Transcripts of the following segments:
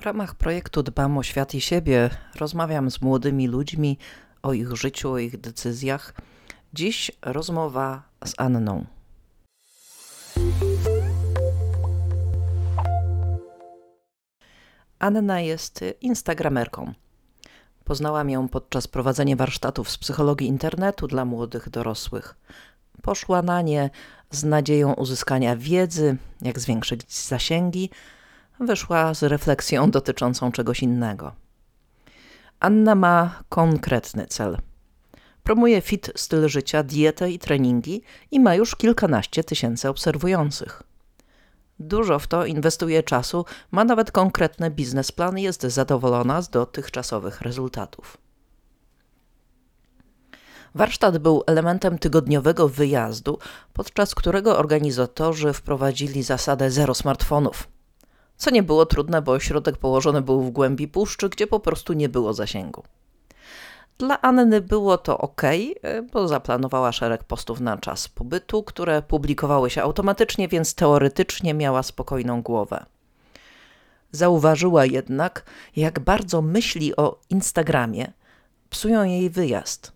W ramach projektu Dbam o świat i siebie rozmawiam z młodymi ludźmi o ich życiu, o ich decyzjach. Dziś rozmowa z Anną. Anna jest instagramerką. Poznałam ją podczas prowadzenia warsztatów z psychologii internetu dla młodych dorosłych. Poszła na nie z nadzieją uzyskania wiedzy, jak zwiększyć zasięgi, wyszła z refleksją dotyczącą czegoś innego. Anna ma konkretny cel. Promuje fit styl życia, dietę i treningi i ma już kilkanaście tysięcy obserwujących. Dużo w to inwestuje czasu, ma nawet konkretny biznesplan i jest zadowolona z dotychczasowych rezultatów. Warsztat był elementem tygodniowego wyjazdu, podczas którego organizatorzy wprowadzili zasadę zero smartfonów. Co nie było trudne, bo ośrodek położony był w głębi puszczy, gdzie po prostu nie było zasięgu. Dla Anny było to ok, bo zaplanowała szereg postów na czas pobytu, które publikowały się automatycznie, więc teoretycznie miała spokojną głowę. Zauważyła jednak, jak bardzo myśli o Instagramie psują jej wyjazd.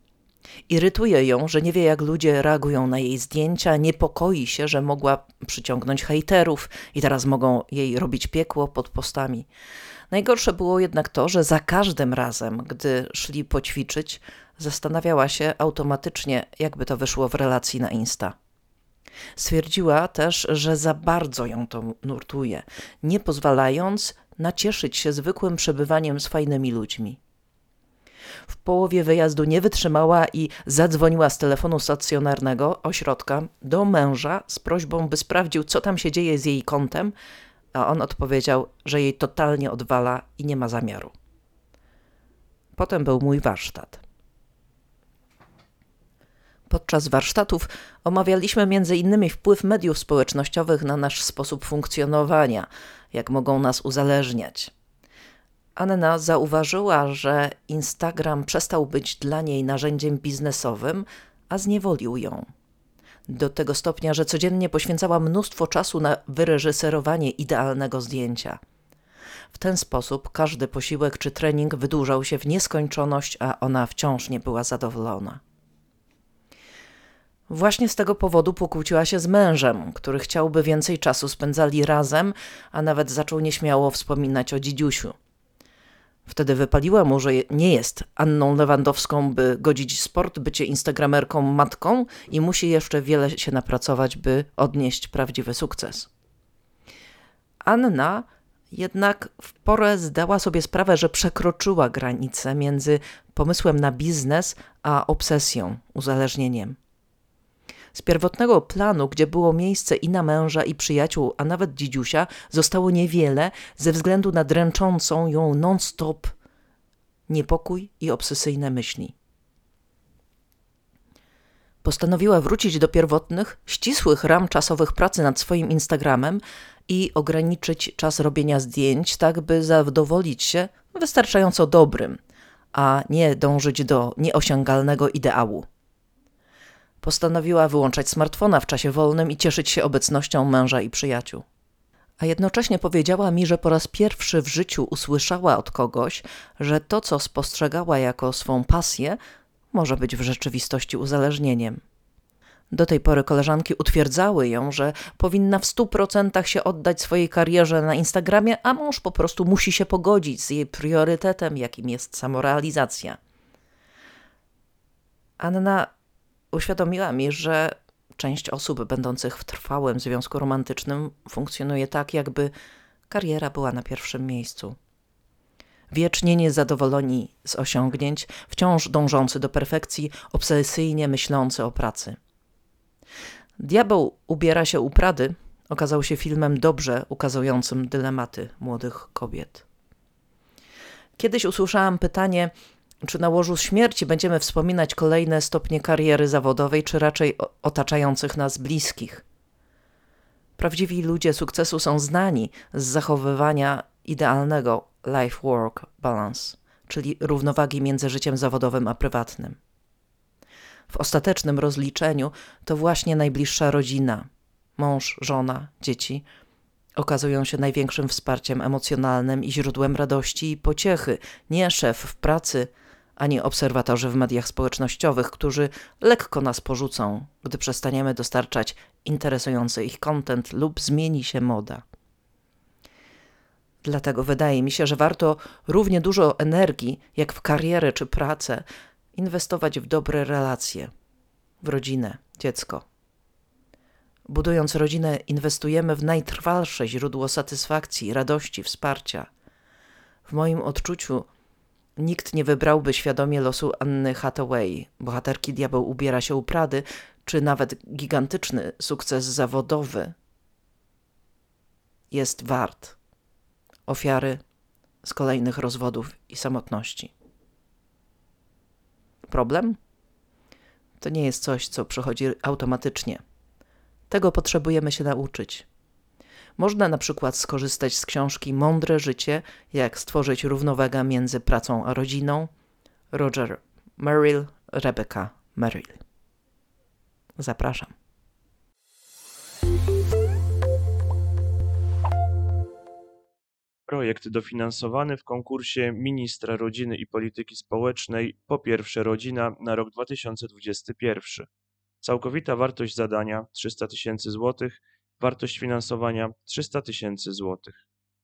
Irytuje ją, że nie wie, jak ludzie reagują na jej zdjęcia, niepokoi się, że mogła przyciągnąć hejterów i teraz mogą jej robić piekło pod postami. Najgorsze było jednak to, że za każdym razem, gdy szli poćwiczyć, zastanawiała się automatycznie, jakby to wyszło w relacji na Insta. Stwierdziła też, że za bardzo ją to nurtuje, nie pozwalając nacieszyć się zwykłym przebywaniem z fajnymi ludźmi. W połowie wyjazdu nie wytrzymała i zadzwoniła z telefonu stacjonarnego ośrodka do męża z prośbą, by sprawdził, co tam się dzieje z jej kontem, a on odpowiedział, że jej totalnie odwala i nie ma zamiaru. Potem był mój warsztat. Podczas warsztatów omawialiśmy m.in. wpływ mediów społecznościowych na nasz sposób funkcjonowania, jak mogą nas uzależniać. Anna zauważyła, że Instagram przestał być dla niej narzędziem biznesowym, a zniewolił ją. Do tego stopnia, że codziennie poświęcała mnóstwo czasu na wyreżyserowanie idealnego zdjęcia. W ten sposób każdy posiłek czy trening wydłużał się w nieskończoność, a ona wciąż nie była zadowolona. Właśnie z tego powodu pokłóciła się z mężem, który chciałby więcej czasu spędzali razem, a nawet zaczął nieśmiało wspominać o dzidziusiu. Wtedy wypaliła mu, że nie jest Anną Lewandowską, by godzić sport, bycie instagramerką matką i musi jeszcze wiele się napracować, by odnieść prawdziwy sukces. Anna jednak w porę zdała sobie sprawę, że przekroczyła granicę między pomysłem na biznes a obsesją, uzależnieniem. Z pierwotnego planu, gdzie było miejsce i na męża, i przyjaciół, a nawet dzidziusia, zostało niewiele ze względu na dręczącą ją non-stop niepokój i obsesyjne myśli. Postanowiła wrócić do pierwotnych, ścisłych ram czasowych pracy nad swoim Instagramem i ograniczyć czas robienia zdjęć, tak by zadowolić się wystarczająco dobrym, a nie dążyć do nieosiągalnego ideału. Postanowiła wyłączać smartfona w czasie wolnym i cieszyć się obecnością męża i przyjaciół. A jednocześnie powiedziała mi, że po raz pierwszy w życiu usłyszała od kogoś, że to, co spostrzegała jako swą pasję, może być w rzeczywistości uzależnieniem. Do tej pory koleżanki utwierdzały ją, że powinna w stu procentach się oddać swojej karierze na Instagramie, a mąż po prostu musi się pogodzić z jej priorytetem, jakim jest samorealizacja. Anna uświadomiła mi, że część osób będących w trwałym związku romantycznym funkcjonuje tak, jakby kariera była na pierwszym miejscu. Wiecznie niezadowoleni z osiągnięć, wciąż dążący do perfekcji, obsesyjnie myślący o pracy. Diabeł ubiera się u Prady okazał się filmem dobrze ukazującym dylematy młodych kobiet. Kiedyś usłyszałam pytanie, czy na łożu śmierci będziemy wspominać kolejne stopnie kariery zawodowej, czy raczej otaczających nas bliskich? Prawdziwi ludzie sukcesu są znani z zachowywania idealnego life-work balance, czyli równowagi między życiem zawodowym a prywatnym. W ostatecznym rozliczeniu to właśnie najbliższa rodzina mąż, żona, dzieci okazują się największym wsparciem emocjonalnym i źródłem radości i pociechy, nie szef w pracy, ani obserwatorzy w mediach społecznościowych, którzy lekko nas porzucą, gdy przestaniemy dostarczać interesujący ich content lub zmieni się moda. Dlatego wydaje mi się, że warto równie dużo energii, jak w karierę czy pracę, inwestować w dobre relacje, w rodzinę, dziecko. Budując rodzinę, inwestujemy w najtrwalsze źródło satysfakcji, radości, wsparcia. W moim odczuciu nikt nie wybrałby świadomie losu Anny Hathaway, bohaterki Diabeł ubiera się u Prady, czy nawet gigantyczny sukces zawodowy jest wart ofiary z kolejnych rozwodów i samotności. Problem? To nie jest coś, co przychodzi automatycznie. Tego potrzebujemy się nauczyć. Można na przykład skorzystać z książki Mądre życie, jak stworzyć równowagę między pracą a rodziną. Roger Merrill, Rebecca Merrill. Zapraszam. Projekt dofinansowany w konkursie Ministra Rodziny i Polityki Społecznej Po pierwsze Rodzina na rok 2021. Całkowita wartość zadania 300 tysięcy złotych, wartość finansowania 300 tysięcy złotych.